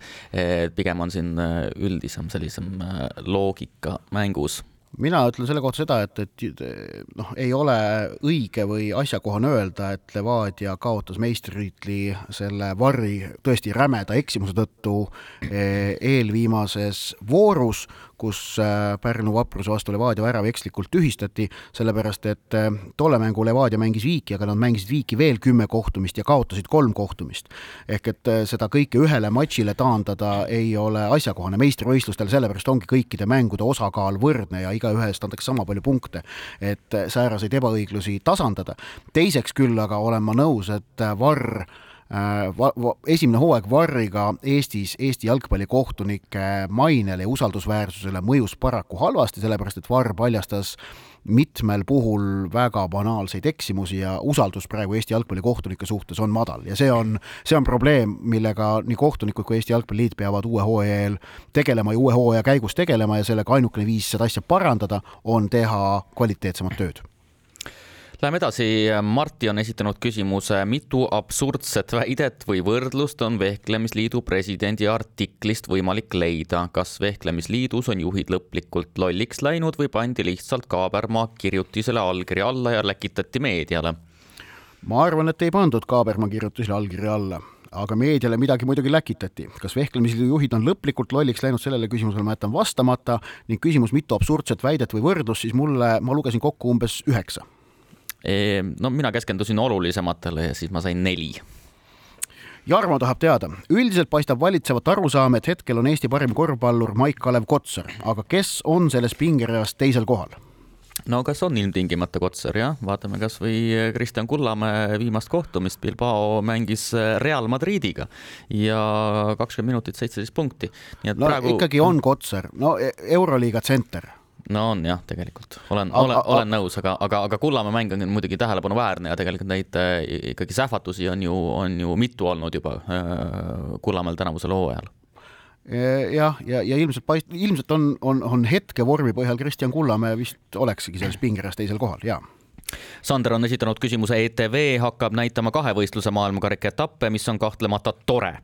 pigem on siin äh, üldisem sellisem loogika mängus mina ütlen selle kohta seda, et, et noh, ei ole õige või asjakohane öelda, et Levadia kaotas meistritiitli selle Varri tõesti rämeda eksimuse tõttu eh, eelviimases voorus, kus äh, Pärnu vapruse vastu Levadia värav ekslikult tühistati, sellepärast et äh, tolle mängu Levadia mängis viiki, aga nad mängisid viiki veel kümme kohtumist ja kaotasid kolm kohtumist. ehk et äh, seda kõike ühele matšile taandada ei ole asjakohane meistrivõistlustel, sellepärast ongi kõikide mängude osakaal võrdne ja igaühe eest antakse sama palju punkte, et sääraseid ebaõiglusi tasandada. teiseks küll aga olen ma nõus, et Varr va-, va-, esimene hooaeg Varriga Eestis Eesti jalgpallikohtunike mainele ja usaldusväärsusele mõjus paraku halvasti, sellepärast et Varr paljastas mitmel puhul väga banaalseid eksimusi ja usaldus praegu Eesti jalgpallikohtunike suhtes on madal. Ja see on, see on probleem, millega nii kohtunikud kui Eesti Jalgpalliliit peavad uue hooaja eel tegelema ja uue hooaja käigus tegelema ja sellega ainukene viis seda asja parandada on teha kvaliteetsemat tööd Läheme edasi, Marti on esitanud küsimuse, mitu absurdset väidet või võrdlust on Vehklemisliidu presidendi artiklist võimalik leida, kas Vehklemisliidus on juhid lõplikult lolliks läinud või pandi lihtsalt Kaabermaa kirjutisele allkiri alla ja läkitati meediale? ma arvan, et ei pandud Kaabermaa kirjutisele allkirja alla aga meediale midagi muidugi läkitati. kas Vehklemisliidu juhid on lõplikult lolliks läinud, sellele küsimusele ma jätan vastamata ning küsimus, mitu absurdset väidet või võrdlust, siis mulle, ma lugesin kokku umbes üheksa no mina keskendusin olulisematele ja siis ma sain neli. Jarmo tahab teada, üldiselt paistab valitsevat arusaam, et hetkel on Eesti parim korvpallur Maik-Kalev Kotsar, aga kes on selles pingereas teisel kohal? no kas on ilmtingimata Kotsar, jah, vaatame kasvõi Kristjan Kullamäe viimast kohtumist, Bilbao mängis Real Madridiga ja kakskümmend minutit, seitseteist punkti. nii et no praegu. ikkagi on Kotsar, no e-, Euroliiga tsenter no on jah, tegelikult. Olen, olen, olen nõus, aga, aga, aga Kullamäe mäng on muidugi tähelepanuväärne ja tegelikult neid äh, ikkagi sähvatusi on ju, on ju mitu olnud juba äh, Kullamäel tänavusel hooajal. Jah, ja, ja, ja ilmselt paist-, ilmselt on, on, on hetke vormi põhjal Kristjan Kullamäe vist oleksigi selles pingereas teisel kohal, jaa. Sander on esitanud küsimuse, ETV hakkab näitama kahevõistluse maailmakarika etappe, mis on kahtlemata tore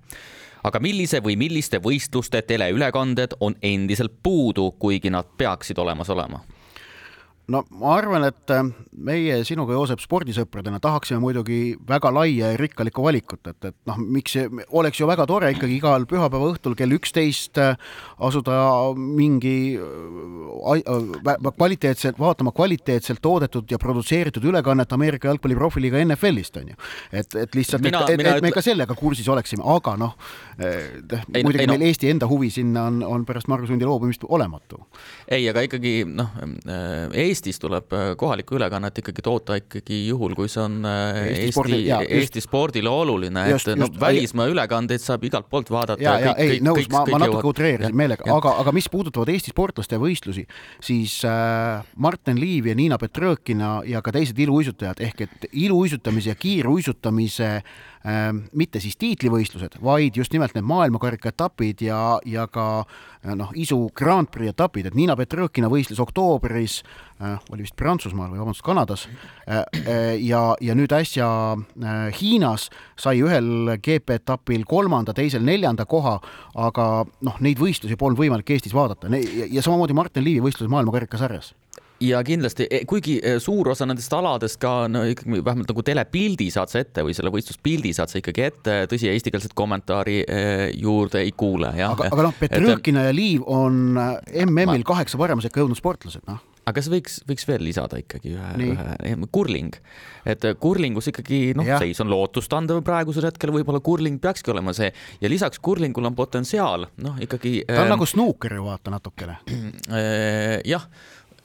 aga millise või milliste võistluste teleülekanded on endiselt puudu, kuigi nad peaksid olemas olema? No ma arvan, et äh, meie sinuga, Joosep, spordisõpradena tahaksime muidugi väga laia ja rikkalikku valikut, et, et noh, miks oleks ju väga tore ikkagi igal pühapäeva õhtul kell üksteist äh, asuda mingi äh, kvaliteetselt, vaatama kvaliteetselt toodetud ja produtseeritud ülekannet Ameerika jalgpalli profiliiga NFL-ist, on ju. et, et lihtsalt, et, et, et me ka sellega kursis oleksime, aga noh, muidugi meil no. Eesti enda huvi sinna on, on pärast Margus Hundi loobumist olematu. ei, aga ikkagi noh, Eestis tuleb äh, kohalikku ülekannet ikkagi toota ikkagi juhul, kui see on äh, Eesti, Eesti, spordi, jaa, Eesti spordile oluline, et noh, välismaa ülekandeid saab igalt poolt vaadata. ja, ja ei, nõus, ma, ma natuke utreerisin meelega, aga, aga mis puudutavad Eesti sportlaste võistlusi, siis äh, Martin Liiv ja Niina Petrõkina ja ka teised iluuisutajad ehk et iluuisutamise ja kiiruisutamise äh, mitte siis tiitlivõistlused, vaid just nimelt need maailmakarika etapid ja, ja ka äh, noh, isu Grand Prix etapid, et Niina Petrõkina võistles oktoobris äh,, oli vist Prantsusmaal või vabandust, Kanadas äh, ja, ja nüüd äsja Hiinas sai ühel GP-etapil kolmanda, teisel neljanda koha, aga noh, neid võistlusi polnud võimalik Eestis vaadata. Ja, ja samamoodi Martin Liivi võistlused maailmakarikasarjas ja kindlasti, e, kuigi e, suur osa nendest aladest ka no ikkagi vähemalt nagu telepildi saad sa ette või selle võistluspildi saad sa ikkagi ette, tõsi, eestikeelset kommentaari e, juurde ei kuule, jah. aga, aga noh, Petrõkina ja Liiv on MM-il kaheksa paremusega jõudnud sportlased, noh aga kas võiks, võiks veel lisada ikkagi ühe, ühe kurling, et kurlingus ikkagi noh, seis on lootustandev praegusel hetkel, võib-olla kurling peakski olema see ja lisaks kurlingul on potentsiaal, noh ikkagi. ta on äh, nagu snuuker ju vaata natukene. jah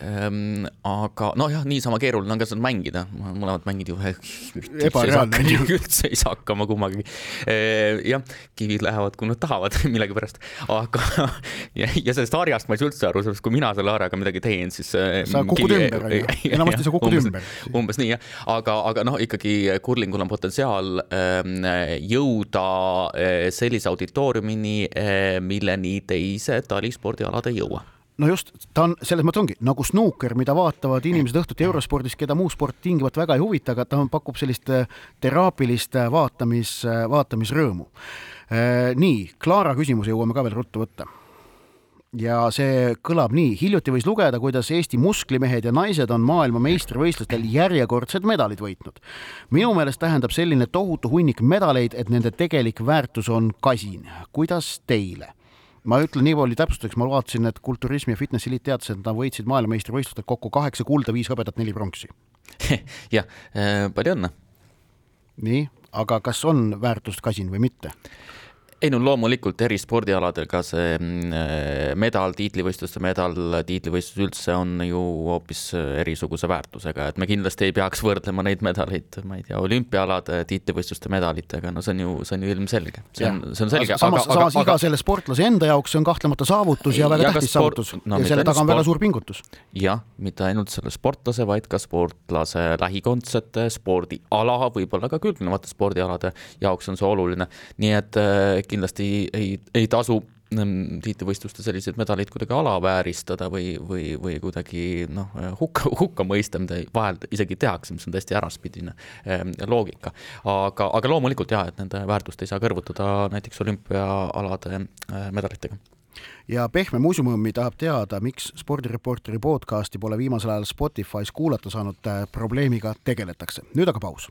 Ehm, aga nojah, niisama keeruline on ka seda mängida, mõlemad mängid ju üldse ei saa hakkama kummagi. Ehm, jah, kivid lähevad, kui nad tahavad millegipärast, aga ja, ja sellest harjast ma ei saa üldse aru, sellepärast kui mina selle harjaga midagi teen, siis. Ehm, sa kukud ümber, enamasti sa kukud ümber. umbes nii jah, aga, aga noh, ikkagi kurlingul on potentsiaal jõuda sellise auditooriumini, milleni teised talispordialad ei jõua no just, ta on, selles mõttes ongi nagu snuuker, mida vaatavad inimesed õhtuti eurospordis, keda muu sport tingimata väga ei huvita, aga ta pakub sellist äh, teraapilist äh, vaatamis, äh, vaatamisrõõmu. nii, Klaara küsimuse jõuame ka veel ruttu võtta ja see kõlab nii, hiljuti võis lugeda, kuidas Eesti musklimehed ja naised on maailma meistrivõistlustel järjekordsed medalid võitnud. minu meelest tähendab selline tohutu hunnik medaleid, et nende tegelik väärtus on kasin. kuidas teile? Ma ütlen nii palju täpsustuseks, ma vaatasin, et Kulturismi ja Fitnessi Liit teatas, et nad võitsid maailmameistrivõistlustel kokku kaheksa kulda, viis hõbedat, neli pronksi. jah, äh, palju õnne. nii, aga kas on väärtust kasin või mitte? Ei no loomulikult eri spordialadel ka see mm, äh, medal, tiitlivõistluste medal, tiitlivõistlus üldse on ju hoopis äh, erisuguse väärtusega, et me kindlasti ei peaks võrdlema neid medaleid, ma ei tea, olümpiaalade tiitlivõistluste medalitega, no see on ju, see on ju ilmselge. see on, see on selge. samas, samas aga, iga selle sportlase enda jaoks see on kahtlemata saavutus ja väga ja tähtis sport... saavutus no, ja selle taga on sport... väga suur pingutus. jah, mitte ainult selle sportlase, vaid ka sportlase lähikondsete, spordiala, võib-olla ka külgnevate spordialade jaoks on see oluline, nii et kindlasti ei, ei tasu mm, tiitlivõistluste selliseid medaleid kuidagi alavääristada või, või, või kuidagi noh, hukka, hukka mõista, mida vahel isegi tehakse, mis on täiesti äraspidine ehm, loogika. aga, aga loomulikult jah, et nende väärtust ei saa kõrvutada näiteks olümpiaalade ehm, medalitega ja Pehme Muuseumi tahab teada, miks spordireporteri podcasti pole viimasel ajal Spotify's kuulata saanud, äh, probleemiga tegeletakse. nüüd aga paus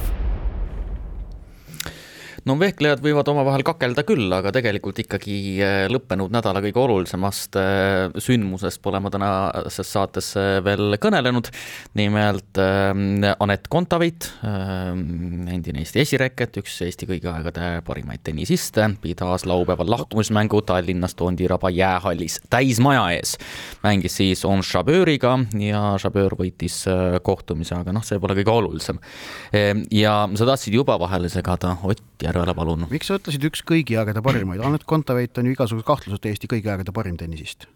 no vehklejad võivad omavahel kakelda küll, aga tegelikult ikkagi eh, lõppenud nädala kõige olulisemast eh, sündmusest pole ma tänases saates eh, veel kõnelenud. nimelt Anett Kontaveit, endine Eesti esireket, üks Eesti kõigi aegade parimaid tennisiste, pidas laupäeval lahkumismängu Tallinnas Tondiraba jäähallis täismaja ees. mängis siis On Chabööriga ja Chaböör võitis kohtumise, aga noh, see pole kõige olulisem. ja sa tahtsid juba vahele segada Ott Järvela, palun. miks sa ütlesid üks kõigi aegade parimaid, Anett Kontaveit on ju igasuguse kahtluseta Eesti kõigi aegade parim tennisist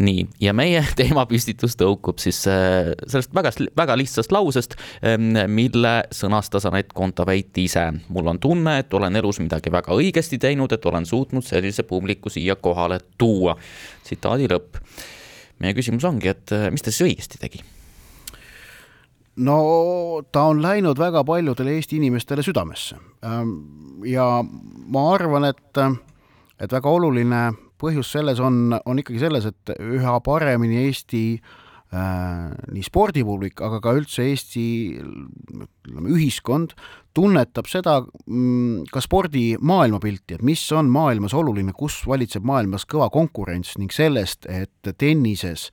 nii, ja meie teemapüstitus tõukub siis äh, sellest väga, väga lihtsast lausest, ähm, mille sõnastas Anett Kontaveit ise. mul on tunne, et olen elus midagi väga õigesti teinud, et olen suutnud sellise publiku siia kohale tuua. tsitaadi lõpp. meie küsimus ongi, et äh, mis ta siis õigesti tegi no ta on läinud väga paljudele Eesti inimestele südamesse. Ähm, ja ma arvan, et, et väga oluline põhjus selles on, on ikkagi selles, et üha paremini Eesti äh, nii spordipublik, aga ka üldse Eesti ütleme, ühiskond tunnetab seda mm, ka spordi maailmapilti, et mis on maailmas oluline, kus valitseb maailmas kõva konkurents ning sellest, et tennises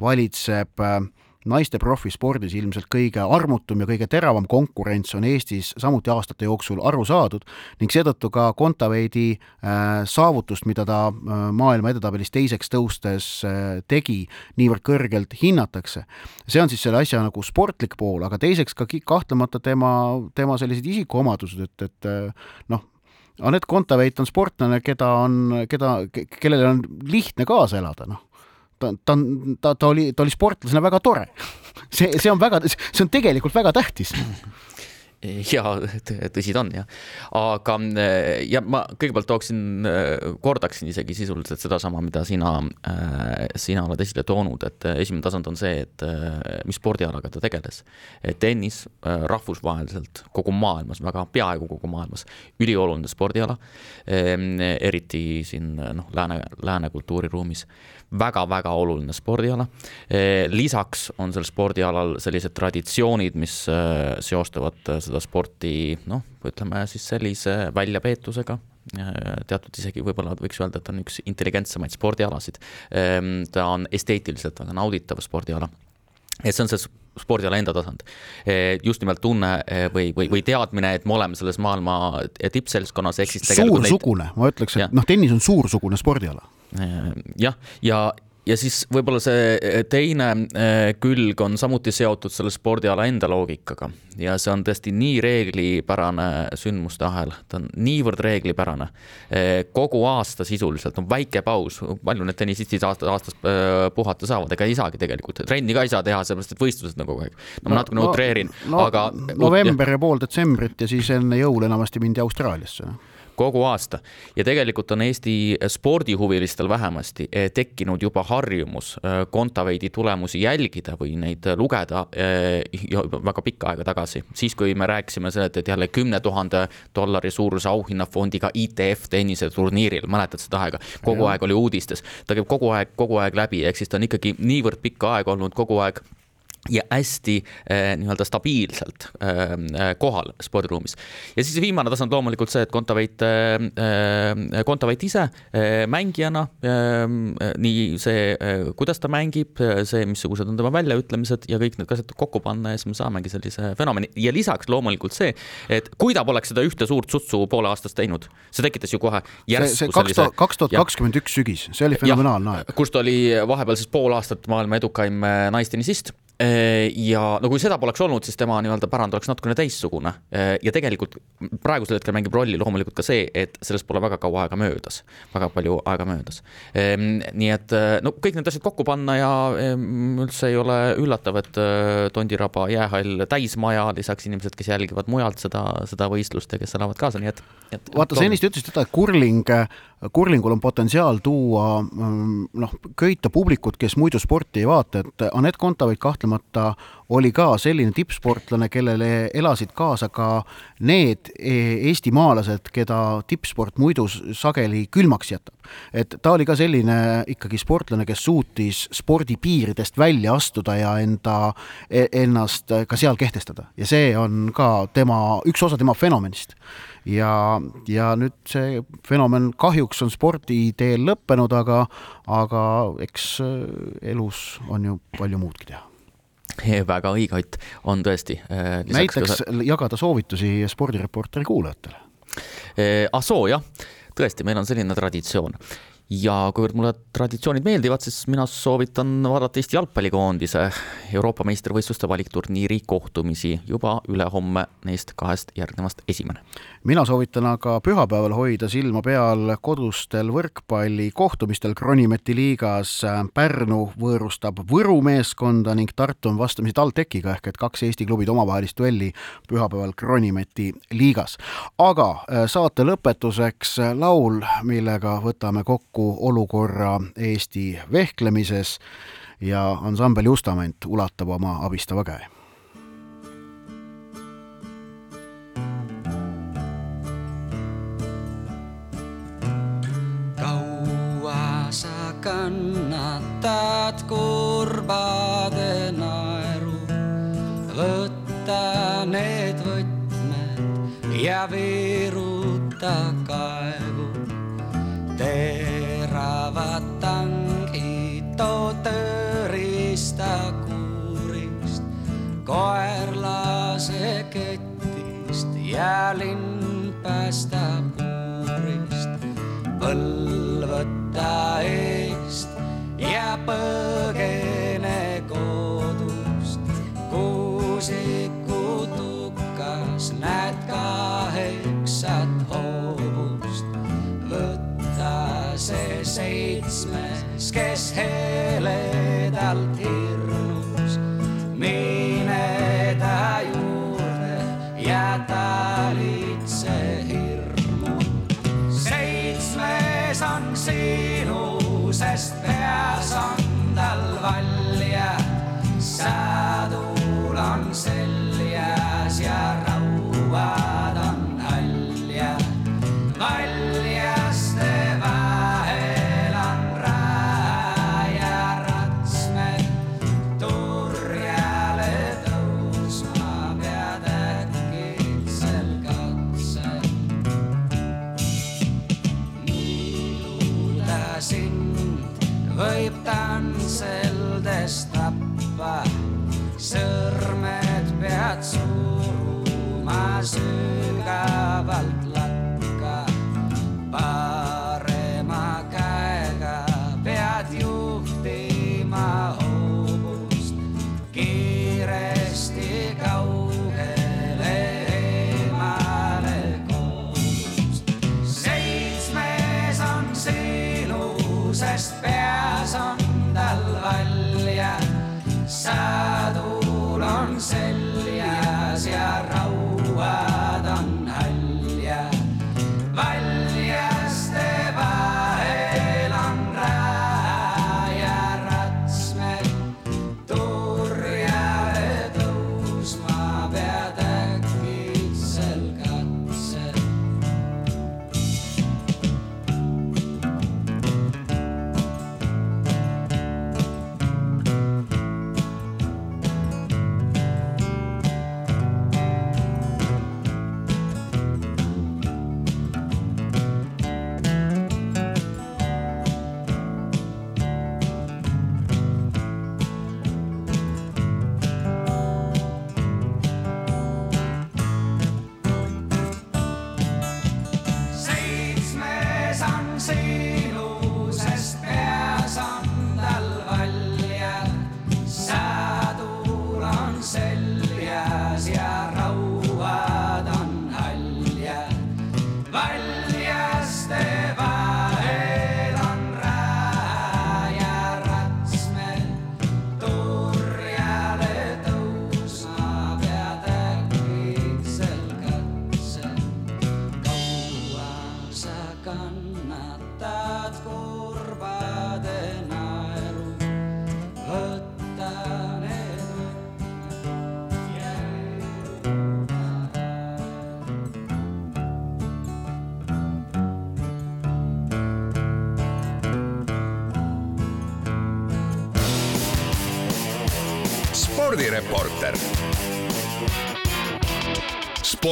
valitseb äh, naiste profispordis ilmselt kõige armutum ja kõige teravam konkurents on Eestis samuti aastate jooksul aru saadud ning seetõttu ka Kontaveidi äh, saavutust, mida ta äh, maailma edetabelis teiseks tõustes äh, tegi, niivõrd kõrgelt hinnatakse. see on siis selle asja nagu sportlik pool, aga teiseks ka kahtlemata tema, tema sellised isikuomadused, et, et noh, Anett Kontaveit on sportlane, keda on, keda, kellele on lihtne kaasa elada, noh ta, ta on, ta, ta oli, ta oli sportlasena väga tore. see, see on väga, see on tegelikult väga tähtis ja tõsi ta on jah, aga ja ma kõigepealt tooksin, kordaksin isegi sisuliselt sedasama, mida sina, sina oled esile toonud, et esimene tasand on see, et mis spordialaga ta tegeles. tennis rahvusvaheliselt kogu maailmas, väga peaaegu kogu maailmas ülioluline spordiala, eriti siin noh, lääne, lääne kultuuriruumis väga-väga oluline spordiala. lisaks on sel spordialal sellised traditsioonid, mis seostavad seda seda sporti noh, ütleme siis sellise väljapeetusega, teatud isegi võib-olla võiks öelda, et on üks intelligentsemaid spordialasid. Ehm, ta on esteetiliselt väga nauditav spordiala et see on see spordiala enda tasand. just nimelt tunne või, või, või teadmine, et me oleme selles maailma tippseltskonnas, ehk siis suursugune neid..., ma ütleks, et noh, tennis on suursugune spordiala. jah, ja, ja ja siis võib-olla see eh, teine eh, külg on samuti seotud selle spordiala enda loogikaga ja see on tõesti nii reeglipärane sündmuste ahel, ta on niivõrd reeglipärane. Eh, kogu aasta sisuliselt on väike paus, palju need tennisistid aasta, aastas puhata saavad, ega ei saagi tegelikult, trenni ka ei saa teha, sellepärast et võistlused on kogu aeg. no ma natukene no, utreerin no,, aga. november ja pool detsembrit ja siis enne jõule enamasti mindi Austraaliasse noh kogu aasta. Ja tegelikult on Eesti spordihuvilistel vähemasti eh, tekkinud juba harjumus eh, Kontaveidi tulemusi jälgida või neid lugeda eh, väga pikka aega tagasi, siis kui me rääkisime sellest, et jälle kümne tuhande dollari suuruse auhinnafondiga ITF tenniseturniiril, mäletad seda aega, kogu aeg oli uudistes, ta käib kogu aeg, kogu aeg läbi, ehk siis ta on ikkagi niivõrd pikka aega olnud kogu aeg ja hästi äh, nii-öelda stabiilselt äh, äh, kohal spordiruumis. ja siis viimane tasand loomulikult see, et Kontaveit äh,, äh Kontaveit ise äh, mängijana nii see kuidas ta mängib, see, missugused on tema väljaütlemised ja kõik need asjad kokku panna ja siis me saamegi sellise fenomeni ja lisaks loomulikult see, et kui ta poleks seda ühte suurt sutsu poole aastast teinud, see tekitas ju kohe järsku sellise kaks tuhat kakskümmend üks sügis, see oli fenomenaalne aeg. kus ta oli vahepeal siis pool aastat maailma edukaim naistennisist ja no kui seda poleks olnud, siis tema nii-öelda pärand oleks natukene teistsugune. Äh, ja tegelikult praegusel hetkel mängib rolli loomulikult ka see, et sellest pole väga kaua aega möödas, väga palju aega möödas. Ehm, nii et äh, no kõik need asjad kokku panna ja ehm, üldse ei ole üllatav, et Tondiraba jäähall täismaja, lisaks inimesed, kes jälgivad mujalt seda, seda võistlust ja kes elavad kaasa, nii et, et. vaata, sa ennist ütlesid seda, et kurling, kurlingul on potentsiaal tuua mm, noh, köita publikut, kes muidu sporti ei vaata, et Anett Kontaveit kahtlemata kahtlemata oli ka selline tippsportlane, kellele elasid kaasa ka need e, eestimaalased, keda tippsport muidu sageli külmaks jätab. et ta oli ka selline ikkagi sportlane, kes suutis spordi piiridest välja astuda ja enda, e, ennast ka seal kehtestada. ja see on ka tema, üks osa tema fenomenist. ja, ja nüüd see fenomen kahjuks on sporditeel lõppenud, aga, aga eks elus on ju palju muudki teha väga õige, Ott, on tõesti. Äh, näiteks ka... jagada soovitusi spordireporteri kuulajatele. Äh, ah soo, jah, tõesti, meil on selline traditsioon ja kuivõrd mulle traditsioonid meeldivad, siis mina soovitan vaadata Eesti jalgpallikoondise Euroopa meistrivõistluste valikturniiri kohtumisi juba ülehomme neist kahest järgnevast esimene. mina soovitan aga pühapäeval hoida silma peal kodustel võrkpallikohtumistel Kronimeti liigas. Pärnu võõrustab Võru meeskonda ning Tartu on vastamisi TalTechiga ehk et kaks Eesti klubid omavahelist duelli pühapäeval Kronimeti liigas. aga äh, saate lõpetuseks laul, millega võtame kokku kokku olukorra Eesti vehklemises ja ansambel Justament ulatab oma abistava käe. kaua sa kannatad kurbade naeru, võta need võtmed ja viiruta kaevu ja linn päästab puurist. põlv võta eest ja põgene kodust, kuusiku tukas näed kaheksat hoobust see seitsmes, kes heledalt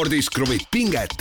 spordis kruvib pinget,